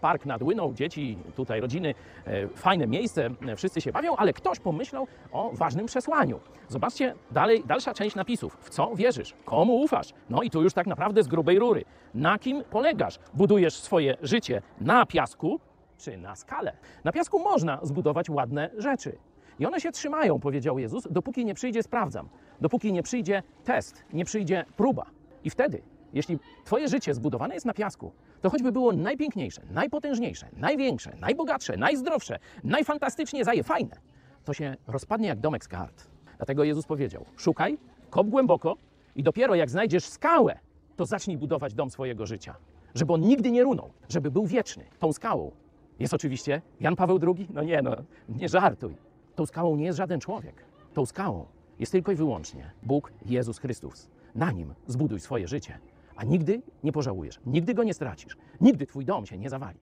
Park nad Łyną, dzieci, tutaj rodziny, e, fajne miejsce, e, wszyscy się bawią, ale ktoś pomyślał o ważnym przesłaniu. Zobaczcie dalej, dalsza część napisów. W co wierzysz? Komu ufasz? No i tu już tak naprawdę z grubej rury. Na kim polegasz? Budujesz swoje życie na piasku czy na skale? Na piasku można zbudować ładne rzeczy. I one się trzymają, powiedział Jezus, dopóki nie przyjdzie sprawdzam, dopóki nie przyjdzie test, nie przyjdzie próba. I wtedy, jeśli Twoje życie zbudowane jest na piasku, to choćby było najpiękniejsze, najpotężniejsze, największe, najbogatsze, najzdrowsze, najfantastycznie zaje, fajne, to się rozpadnie jak domek z kart. Dlatego Jezus powiedział: Szukaj, kop głęboko i dopiero jak znajdziesz skałę, to zacznij budować dom swojego życia. Żeby on nigdy nie runął, żeby był wieczny. Tą skałą jest oczywiście Jan Paweł II. No nie, no, nie żartuj. Tą skałą nie jest żaden człowiek. Tą skałą jest tylko i wyłącznie Bóg Jezus Chrystus. Na nim zbuduj swoje życie, a nigdy nie pożałujesz, nigdy go nie stracisz, nigdy twój dom się nie zawali.